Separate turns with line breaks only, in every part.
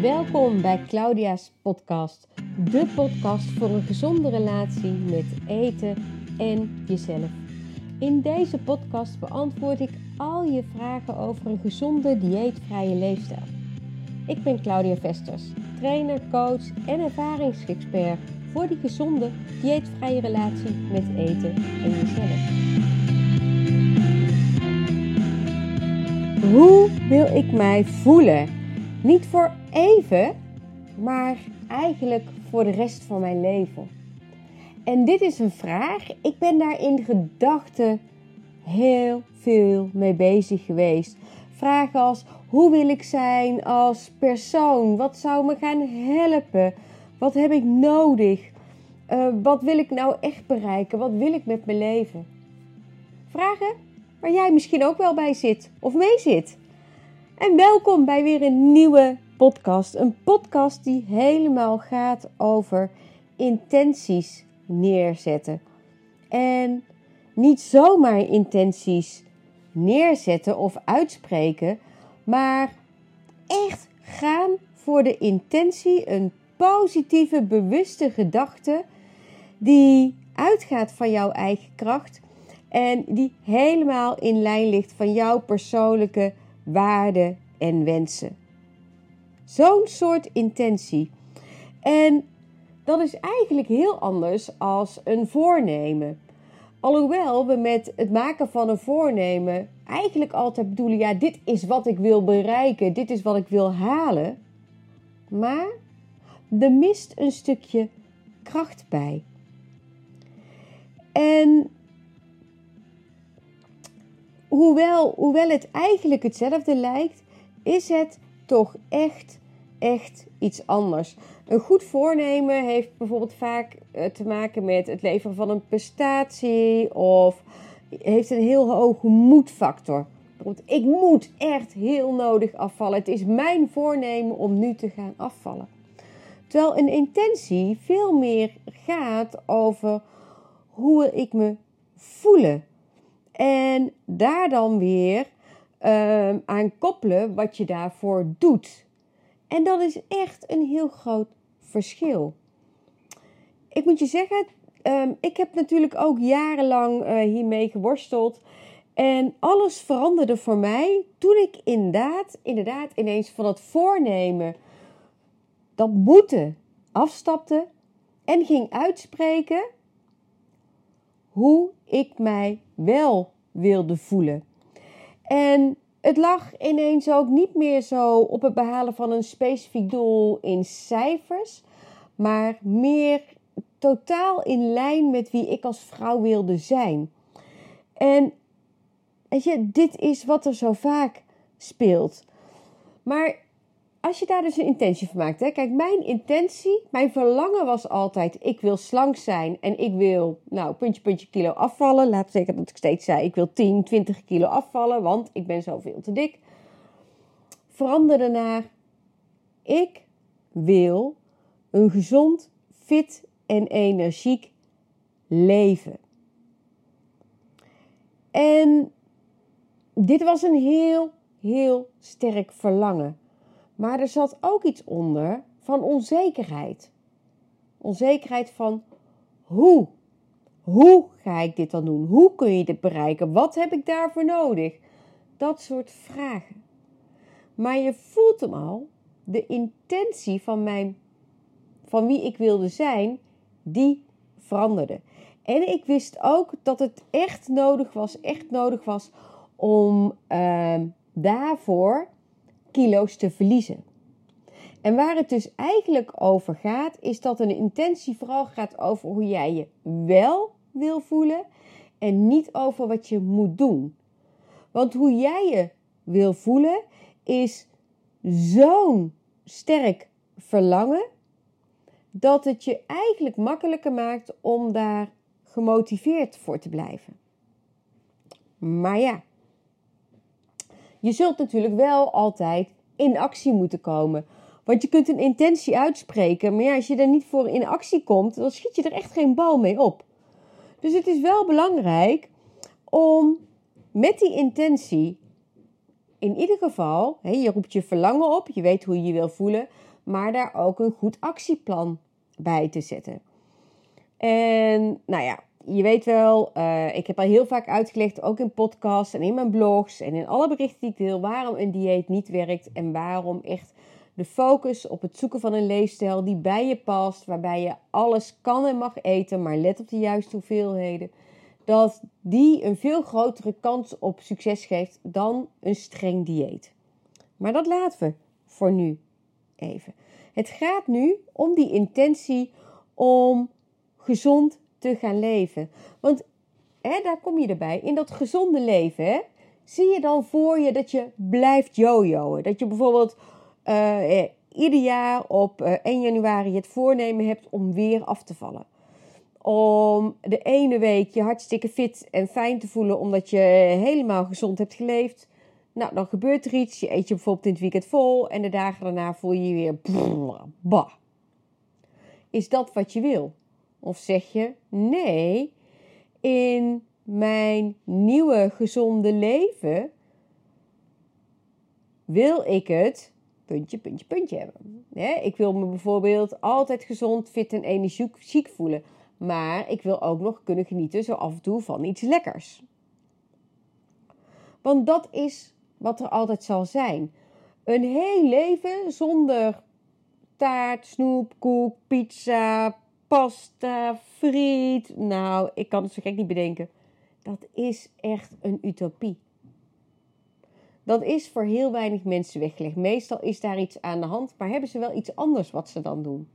Welkom bij Claudia's podcast, de podcast voor een gezonde relatie met eten en jezelf. In deze podcast beantwoord ik al je vragen over een gezonde dieetvrije leefstijl. Ik ben Claudia Vesters, trainer, coach en ervaringsexpert voor die gezonde dieetvrije relatie met eten en jezelf. Hoe wil ik mij voelen? Niet voor even, maar eigenlijk voor de rest van mijn leven. En dit is een vraag. Ik ben daar in gedachten heel veel mee bezig geweest. Vragen als: hoe wil ik zijn als persoon? Wat zou me gaan helpen? Wat heb ik nodig? Uh, wat wil ik nou echt bereiken? Wat wil ik met mijn leven? Vragen waar jij misschien ook wel bij zit of mee zit. En welkom bij weer een nieuwe podcast. Een podcast die helemaal gaat over intenties neerzetten. En niet zomaar intenties neerzetten of uitspreken, maar echt gaan voor de intentie, een positieve, bewuste gedachte die uitgaat van jouw eigen kracht en die helemaal in lijn ligt van jouw persoonlijke waarden en wensen. Zo'n soort intentie. En dat is eigenlijk heel anders als een voornemen. Alhoewel we met het maken van een voornemen eigenlijk altijd bedoelen: ja, dit is wat ik wil bereiken, dit is wat ik wil halen. Maar er mist een stukje kracht bij. En hoewel, hoewel het eigenlijk hetzelfde lijkt, is het toch echt, echt iets anders. Een goed voornemen heeft bijvoorbeeld vaak eh, te maken met het leveren van een prestatie of heeft een heel hoge moedfactor. Bijvoorbeeld, ik moet echt heel nodig afvallen. Het is mijn voornemen om nu te gaan afvallen. Terwijl een intentie veel meer gaat over hoe ik me voelen. En daar dan weer uh, aan koppelen wat je daarvoor doet. En dat is echt een heel groot verschil. Ik moet je zeggen, um, ik heb natuurlijk ook jarenlang uh, hiermee geworsteld. En alles veranderde voor mij toen ik inderdaad, inderdaad ineens van het voornemen, dat moeten, afstapte en ging uitspreken hoe ik mij wel wilde voelen. En het lag ineens ook niet meer zo op het behalen van een specifiek doel in cijfers, maar meer totaal in lijn met wie ik als vrouw wilde zijn. En weet je, dit is wat er zo vaak speelt. Maar als je daar dus een intentie van maakt. Hè? Kijk, mijn intentie, mijn verlangen was altijd: ik wil slank zijn en ik wil, nou, puntje, puntje kilo afvallen. Laat zeggen dat ik steeds zei: ik wil 10, 20 kilo afvallen, want ik ben zoveel te dik. Veranderde naar: ik wil een gezond, fit en energiek leven. En dit was een heel, heel sterk verlangen. Maar er zat ook iets onder van onzekerheid. Onzekerheid van hoe? Hoe ga ik dit dan doen? Hoe kun je dit bereiken? Wat heb ik daarvoor nodig? Dat soort vragen. Maar je voelt hem al, de intentie van, mijn, van wie ik wilde zijn, die veranderde. En ik wist ook dat het echt nodig was, echt nodig was om uh, daarvoor kilo's te verliezen. En waar het dus eigenlijk over gaat, is dat een intentie vooral gaat over hoe jij je wel wil voelen en niet over wat je moet doen. Want hoe jij je wil voelen is zo'n sterk verlangen dat het je eigenlijk makkelijker maakt om daar gemotiveerd voor te blijven. Maar ja, je zult natuurlijk wel altijd in actie moeten komen. Want je kunt een intentie uitspreken, maar ja, als je er niet voor in actie komt, dan schiet je er echt geen bal mee op. Dus het is wel belangrijk om met die intentie, in ieder geval, je roept je verlangen op, je weet hoe je je wil voelen, maar daar ook een goed actieplan bij te zetten. En nou ja, je weet wel, uh, ik heb al heel vaak uitgelegd, ook in podcasts en in mijn blogs en in alle berichten die ik deel, waarom een dieet niet werkt en waarom echt de focus op het zoeken van een leefstijl die bij je past, waarbij je alles kan en mag eten, maar let op de juiste hoeveelheden, dat die een veel grotere kans op succes geeft dan een streng dieet. Maar dat laten we voor nu even. Het gaat nu om die intentie om gezond te gaan leven. Want daar kom je erbij. In dat gezonde leven hè, zie je dan voor je dat je blijft jojoen. Dat je bijvoorbeeld uh, ieder jaar op 1 eh, januari het voornemen hebt om weer af te vallen. Om de ene week je hartstikke fit en fijn te voelen omdat je helemaal gezond hebt geleefd. Nou, dan gebeurt er iets. Je eet je bijvoorbeeld in het weekend vol en de dagen daarna voel je je weer bah. Is dat wat je wil? Of zeg je nee, in mijn nieuwe gezonde leven wil ik het puntje, puntje, puntje hebben. ik wil me bijvoorbeeld altijd gezond, fit en energiek voelen. Maar ik wil ook nog kunnen genieten zo af en toe van iets lekkers. Want dat is wat er altijd zal zijn. Een heel leven zonder taart, snoep, koek, pizza, pasta, friet. Nou, ik kan het zo gek niet bedenken. Dat is echt een utopie. Dat is voor heel weinig mensen weggelegd. Meestal is daar iets aan de hand, maar hebben ze wel iets anders wat ze dan doen.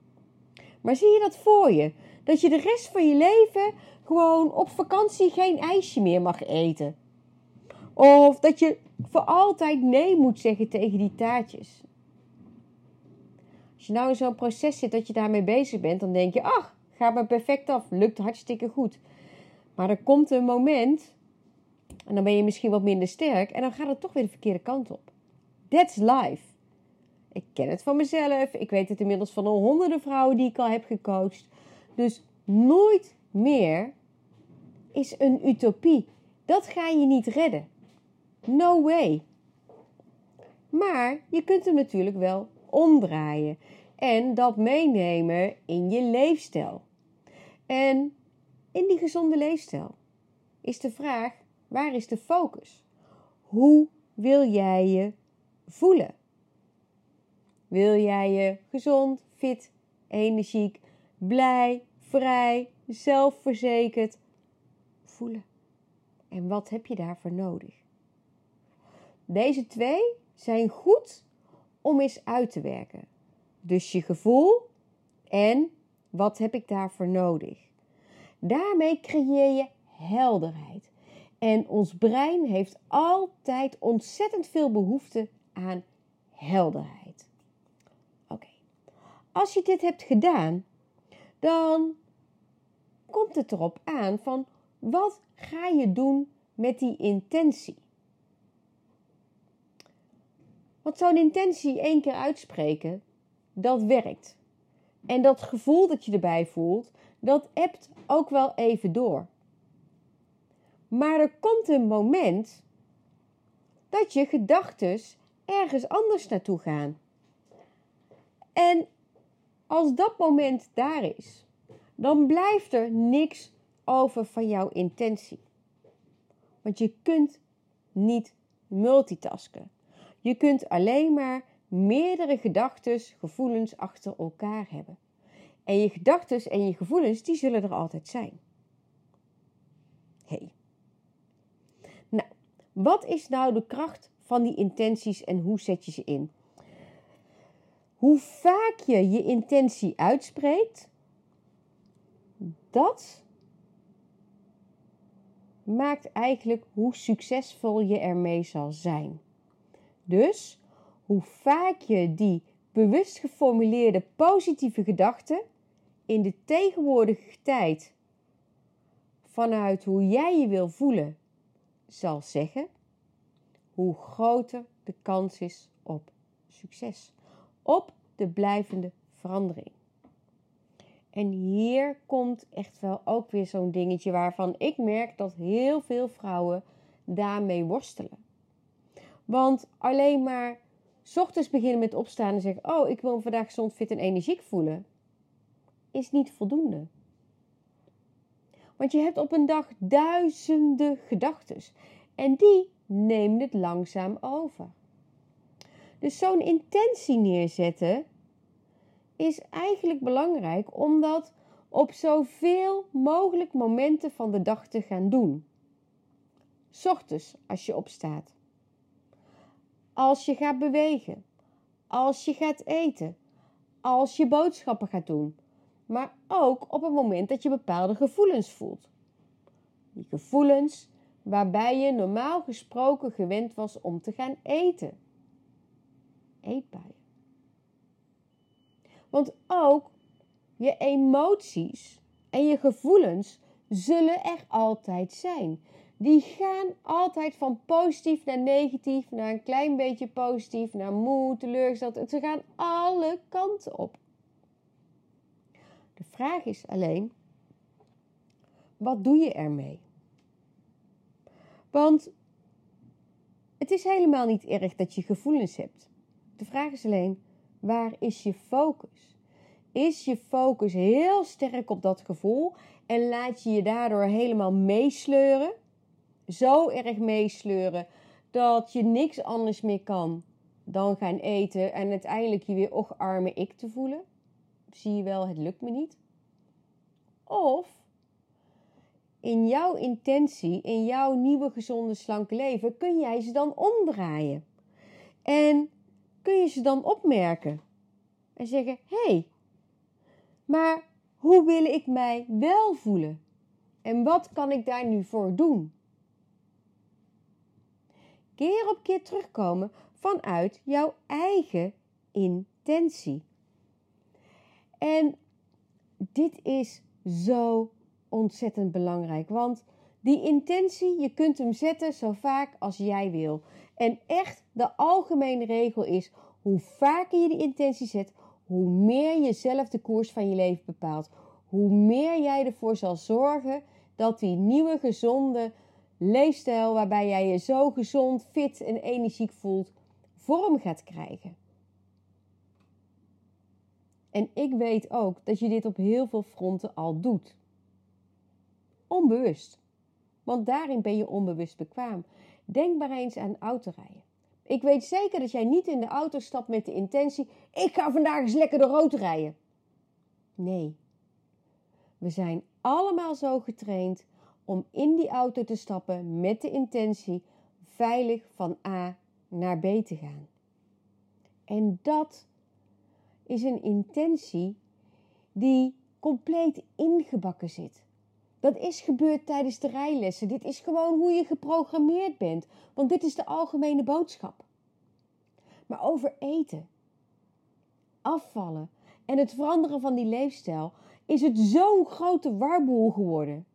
Maar zie je dat voor je? Dat je de rest van je leven gewoon op vakantie geen ijsje meer mag eten. Of dat je voor altijd nee moet zeggen tegen die taartjes. Als je nou in zo'n proces zit dat je daarmee bezig bent, dan denk je: ach, gaat me perfect af, lukt hartstikke goed. Maar er komt een moment, en dan ben je misschien wat minder sterk, en dan gaat het toch weer de verkeerde kant op. That's life. Ik ken het van mezelf, ik weet het inmiddels van al honderden vrouwen die ik al heb gecoacht. Dus nooit meer is een utopie. Dat ga je niet redden. No way. Maar je kunt hem natuurlijk wel omdraaien en dat meenemen in je leefstijl. En in die gezonde leefstijl is de vraag: waar is de focus? Hoe wil jij je voelen? Wil jij je gezond, fit, energiek, blij, vrij, zelfverzekerd voelen? En wat heb je daarvoor nodig? Deze twee zijn goed om eens uit te werken. Dus je gevoel en wat heb ik daarvoor nodig? Daarmee creëer je helderheid. En ons brein heeft altijd ontzettend veel behoefte aan helderheid. Oké, als je dit hebt gedaan, dan komt het erop aan van wat ga je doen met die intentie? Want zo'n intentie één keer uitspreken, dat werkt. En dat gevoel dat je erbij voelt, dat ebt ook wel even door. Maar er komt een moment dat je gedachten ergens anders naartoe gaan. En als dat moment daar is, dan blijft er niks over van jouw intentie. Want je kunt niet multitasken. Je kunt alleen maar meerdere gedachten, gevoelens achter elkaar hebben. En je gedachten en je gevoelens, die zullen er altijd zijn. Hey. Nou, wat is nou de kracht van die intenties en hoe zet je ze in? Hoe vaak je je intentie uitspreekt, dat maakt eigenlijk hoe succesvol je ermee zal zijn. Dus hoe vaak je die bewust geformuleerde positieve gedachten in de tegenwoordige tijd vanuit hoe jij je wil voelen zal zeggen, hoe groter de kans is op succes, op de blijvende verandering. En hier komt echt wel ook weer zo'n dingetje waarvan ik merk dat heel veel vrouwen daarmee worstelen. Want alleen maar ochtends beginnen met opstaan en zeggen: Oh, ik wil me vandaag gezond, fit en energiek voelen. Is niet voldoende. Want je hebt op een dag duizenden gedachten. En die nemen het langzaam over. Dus zo'n intentie neerzetten is eigenlijk belangrijk om dat op zoveel mogelijk momenten van de dag te gaan doen. Ochtends als je opstaat. Als je gaat bewegen. Als je gaat eten. Als je boodschappen gaat doen. Maar ook op het moment dat je bepaalde gevoelens voelt. Die gevoelens waarbij je normaal gesproken gewend was om te gaan eten. Eetbuien. Want ook je emoties en je gevoelens zullen er altijd zijn. Die gaan altijd van positief naar negatief, naar een klein beetje positief, naar moe, teleurgesteld. Ze gaan alle kanten op. De vraag is alleen, wat doe je ermee? Want het is helemaal niet erg dat je gevoelens hebt. De vraag is alleen, waar is je focus? Is je focus heel sterk op dat gevoel en laat je je daardoor helemaal meesleuren? Zo erg meesleuren dat je niks anders meer kan dan gaan eten en uiteindelijk je weer och arme ik te voelen? Zie je wel, het lukt me niet. Of in jouw intentie, in jouw nieuwe gezonde slanke leven, kun jij ze dan omdraaien. En kun je ze dan opmerken en zeggen: hé, hey, maar hoe wil ik mij wel voelen? En wat kan ik daar nu voor doen? Keer op keer terugkomen vanuit jouw eigen intentie. En dit is zo ontzettend belangrijk, want die intentie, je kunt hem zetten zo vaak als jij wil. En echt, de algemene regel is: hoe vaker je die intentie zet, hoe meer je zelf de koers van je leven bepaalt, hoe meer jij ervoor zal zorgen dat die nieuwe gezonde leefstijl, waarbij jij je zo gezond, fit en energiek voelt, vorm gaat krijgen. En ik weet ook dat je dit op heel veel fronten al doet. Onbewust. Want daarin ben je onbewust bekwaam. Denk maar eens aan autorijden. Ik weet zeker dat jij niet in de auto stapt met de intentie: ik ga vandaag eens lekker de rood rijden. Nee. We zijn allemaal zo getraind om in die auto te stappen met de intentie veilig van A naar B te gaan. En dat is een intentie die compleet ingebakken zit. Dat is gebeurd tijdens de rijlessen. Dit is gewoon hoe je geprogrammeerd bent. Want dit is de algemene boodschap. Maar over eten, afvallen en het veranderen van die leefstijl is het zo'n grote warboel geworden.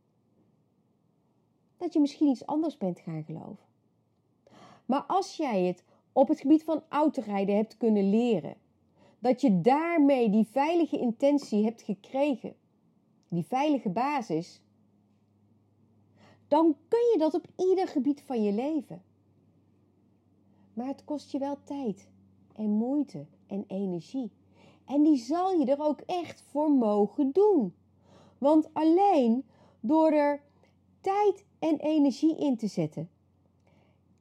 Dat je misschien iets anders bent gaan geloven. Maar als jij het op het gebied van autorijden hebt kunnen leren, dat je daarmee die veilige intentie hebt gekregen, die veilige basis, dan kun je dat op ieder gebied van je leven. Maar het kost je wel tijd en moeite en energie. En die zal je er ook echt voor mogen doen. Want alleen door er tijd en energie in te zetten,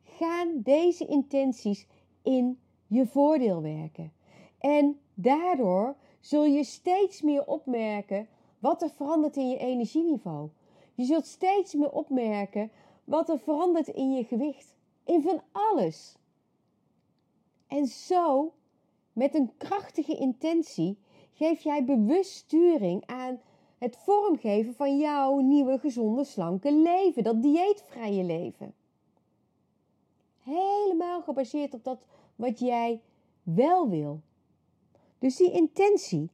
gaan deze intenties in je voordeel werken. En daardoor zul je steeds meer opmerken wat er verandert in je energieniveau. Je zult steeds meer opmerken wat er verandert in je gewicht. In van alles. En zo, met een krachtige intentie, geef jij bewust sturing aan het vormgeven van jouw nieuwe, gezonde, slanke leven. Dat dieetvrije leven. Helemaal gebaseerd op dat wat jij wel wil. Dus die intentie,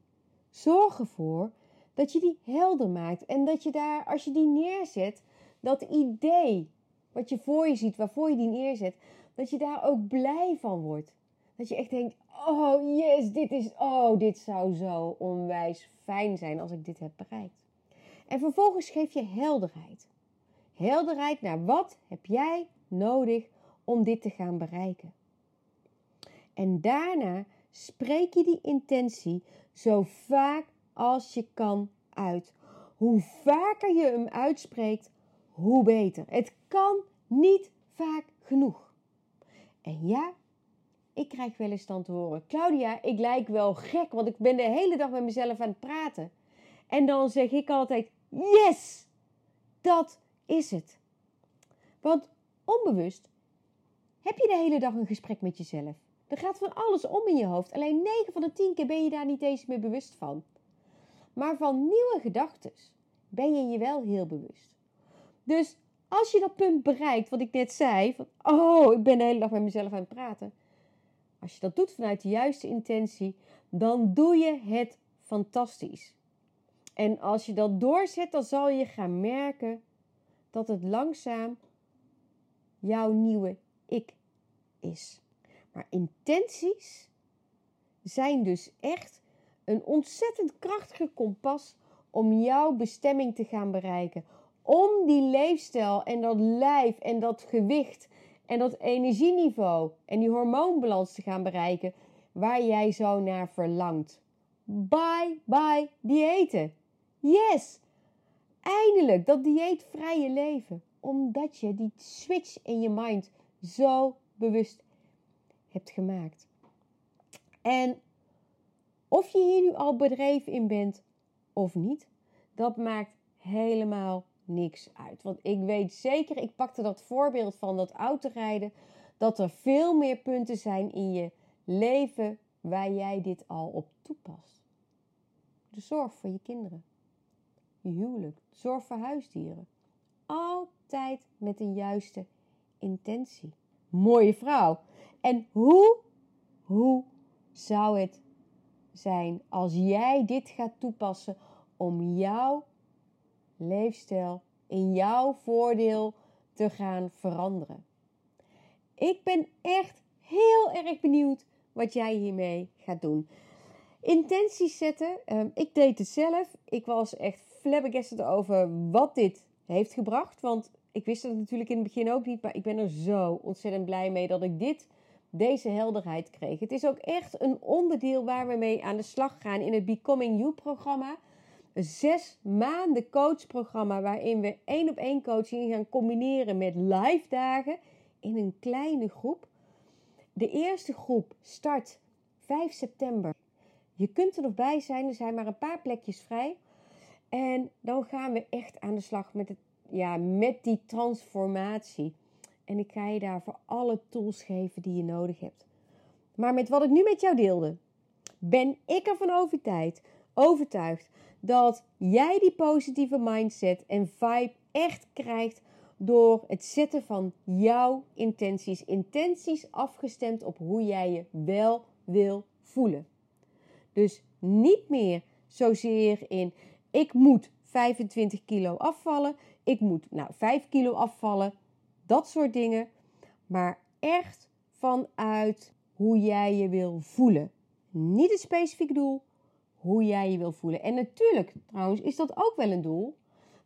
zorg ervoor dat je die helder maakt. En dat je daar, als je die neerzet, dat idee wat je voor je ziet, waarvoor je die neerzet, dat je daar ook blij van wordt. Dat je echt denkt, oh yes, dit is, oh, dit zou zo onwijs fijn zijn als ik dit heb bereikt. En vervolgens geef je helderheid. Helderheid naar wat heb jij nodig om dit te gaan bereiken. En daarna spreek je die intentie zo vaak als je kan uit. Hoe vaker je hem uitspreekt, hoe beter. Het kan niet vaak genoeg. En ja, ik krijg wel eens dan te horen: Claudia, ik lijk wel gek, want ik ben de hele dag met mezelf aan het praten. En dan zeg ik altijd: Yes, dat is het. Want onbewust heb je de hele dag een gesprek met jezelf. Er gaat van alles om in je hoofd. Alleen 9 van de 10 keer ben je daar niet eens meer bewust van. Maar van nieuwe gedachten ben je je wel heel bewust. Dus als je dat punt bereikt, wat ik net zei, van oh, ik ben de hele dag met mezelf aan het praten. Als je dat doet vanuit de juiste intentie, dan doe je het fantastisch. En als je dat doorzet, dan zal je gaan merken dat het langzaam jouw nieuwe ik is. Maar intenties zijn dus echt een ontzettend krachtige kompas om jouw bestemming te gaan bereiken. Om die leefstijl en dat lijf en dat gewicht en dat energieniveau en die hormoonbalans te gaan bereiken waar jij zo naar verlangt. Bye bye diëten. Yes! Eindelijk dat dieetvrije leven. Omdat je die switch in je mind zo bewust hebt gemaakt. En of je hier nu al bedreven in bent of niet, dat maakt helemaal niks uit. Want ik weet zeker, ik pakte dat voorbeeld van dat autorijden, dat er veel meer punten zijn in je leven waar jij dit al op toepast. De zorg voor je kinderen, je huwelijk, de zorg voor huisdieren. Altijd met een juiste intentie. Mooie vrouw. En hoe, hoe zou het zijn als jij dit gaat toepassen om jouw leefstijl in jouw voordeel te gaan veranderen? Ik ben echt heel erg benieuwd wat jij hiermee gaat doen. Intenties zetten. Ehm, ik deed het zelf. Ik was echt flabbergasted over wat dit heeft gebracht. Want ik wist het natuurlijk in het begin ook niet. Maar ik ben er zo ontzettend blij mee dat ik dit deze helderheid kreeg. Het is ook echt een onderdeel waar we mee aan de slag gaan in het Becoming You programma. Een zes maanden coachprogramma waarin we één op één coaching gaan combineren met live dagen in een kleine groep. De eerste groep start 5 september. Je kunt er nog bij zijn, er zijn maar een paar plekjes vrij. En dan gaan we echt aan de slag met, het, ja, met die transformatie. En ik ga je daarvoor alle tools geven die je nodig hebt. Maar met wat ik nu met jou deelde, ben ik ervan overtuigd, overtuigd dat jij die positieve mindset en vibe echt krijgt door het zetten van jouw intenties. Intenties afgestemd op hoe jij je wel wil voelen. Dus niet meer zozeer in ik moet 25 kilo afvallen, ik moet nou 5 kilo afvallen dat soort dingen. Maar echt vanuit hoe jij je wil voelen. Niet een specifiek doel, hoe jij je wil voelen. En natuurlijk, trouwens, is dat ook wel een doel.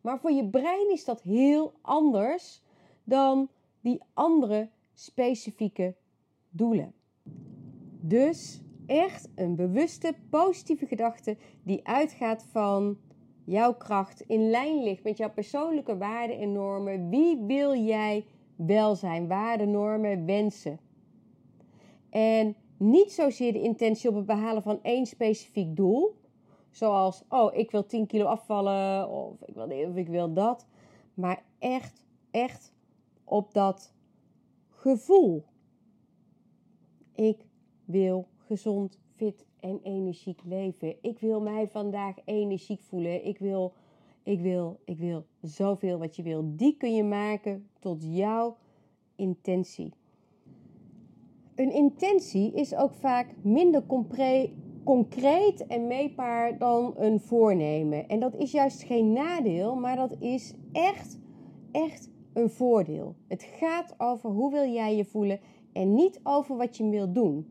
Maar voor je brein is dat heel anders dan die andere specifieke doelen. Dus echt een bewuste, positieve gedachte die uitgaat van jouw kracht, in lijn ligt met jouw persoonlijke waarden en normen. Wie wil jij wel zijn? Waarden, normen, wensen. En niet zozeer de intentie op het behalen van één specifiek doel. Zoals, oh, ik wil 10 kilo afvallen of ik wil dit of ik wil dat. Maar echt, echt op dat gevoel. Ik wil gezond, fit en energiek leven. Ik wil mij vandaag energiek voelen. Ik wil, ik wil, ik wil zoveel wat je wil. Die kun je maken tot jouw intentie. Een intentie is ook vaak minder concreet en meetbaar dan een voornemen. En dat is juist geen nadeel, maar dat is echt, echt een voordeel. Het gaat over hoe wil jij je voelen en niet over wat je wil doen.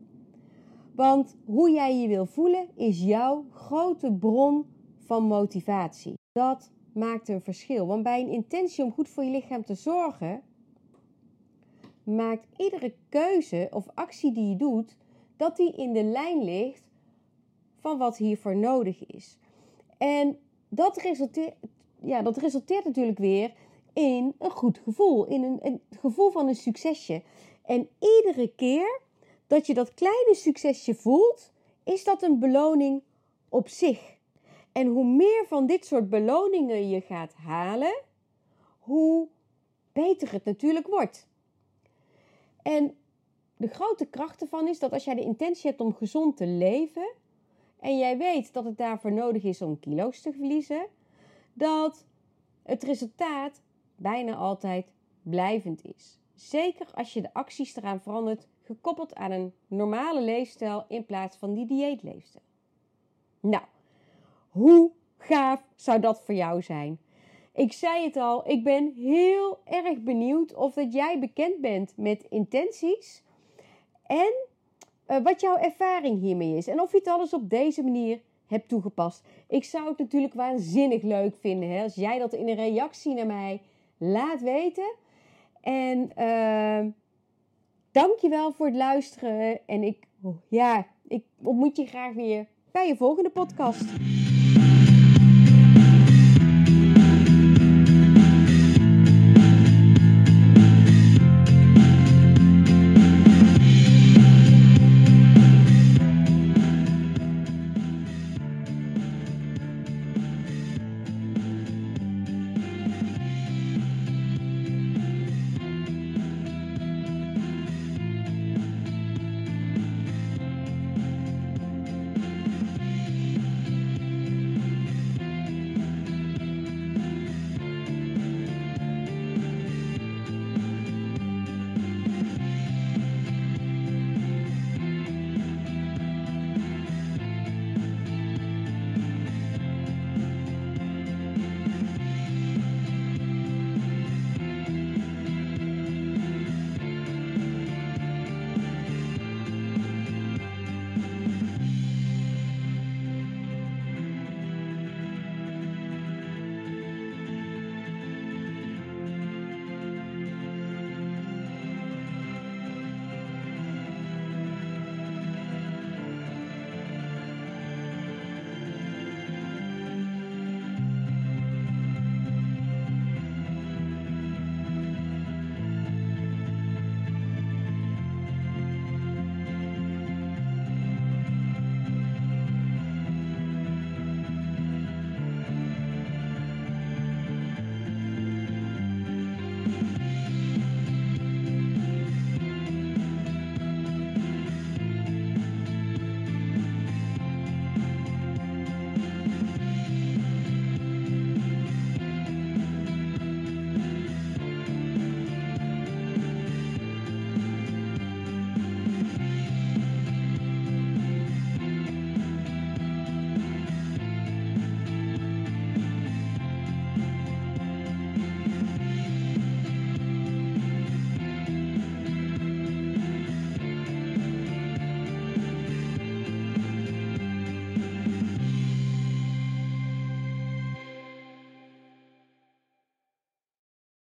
Want hoe jij je wil voelen is jouw grote bron van motivatie. Dat maakt een verschil. Want bij een intentie om goed voor je lichaam te zorgen, maakt iedere keuze of actie die je doet dat die in de lijn ligt van wat hiervoor nodig is. En dat resulteert, ja, dat resulteert natuurlijk weer in een goed gevoel, in een, een gevoel van een succesje. En iedere keer dat je dat kleine succesje voelt, is dat een beloning op zich. En hoe meer van dit soort beloningen je gaat halen, hoe beter het natuurlijk wordt. En de grote kracht ervan is dat als jij de intentie hebt om gezond te leven en jij weet dat het daarvoor nodig is om kilo's te verliezen, dat het resultaat bijna altijd blijvend is. Zeker als je de acties eraan verandert, gekoppeld aan een normale leefstijl in plaats van die dieetleefstijl. Nou, hoe gaaf zou dat voor jou zijn? Ik zei het al, ik ben heel erg benieuwd of dat jij bekend bent met intenties en uh, wat jouw ervaring hiermee is. En of je het alles op deze manier hebt toegepast. Ik zou het natuurlijk waanzinnig leuk vinden hè, als jij dat in een reactie naar mij laat weten. En uh, dankjewel voor het luisteren. En ik, ja, ik ontmoet je graag weer bij je volgende podcast.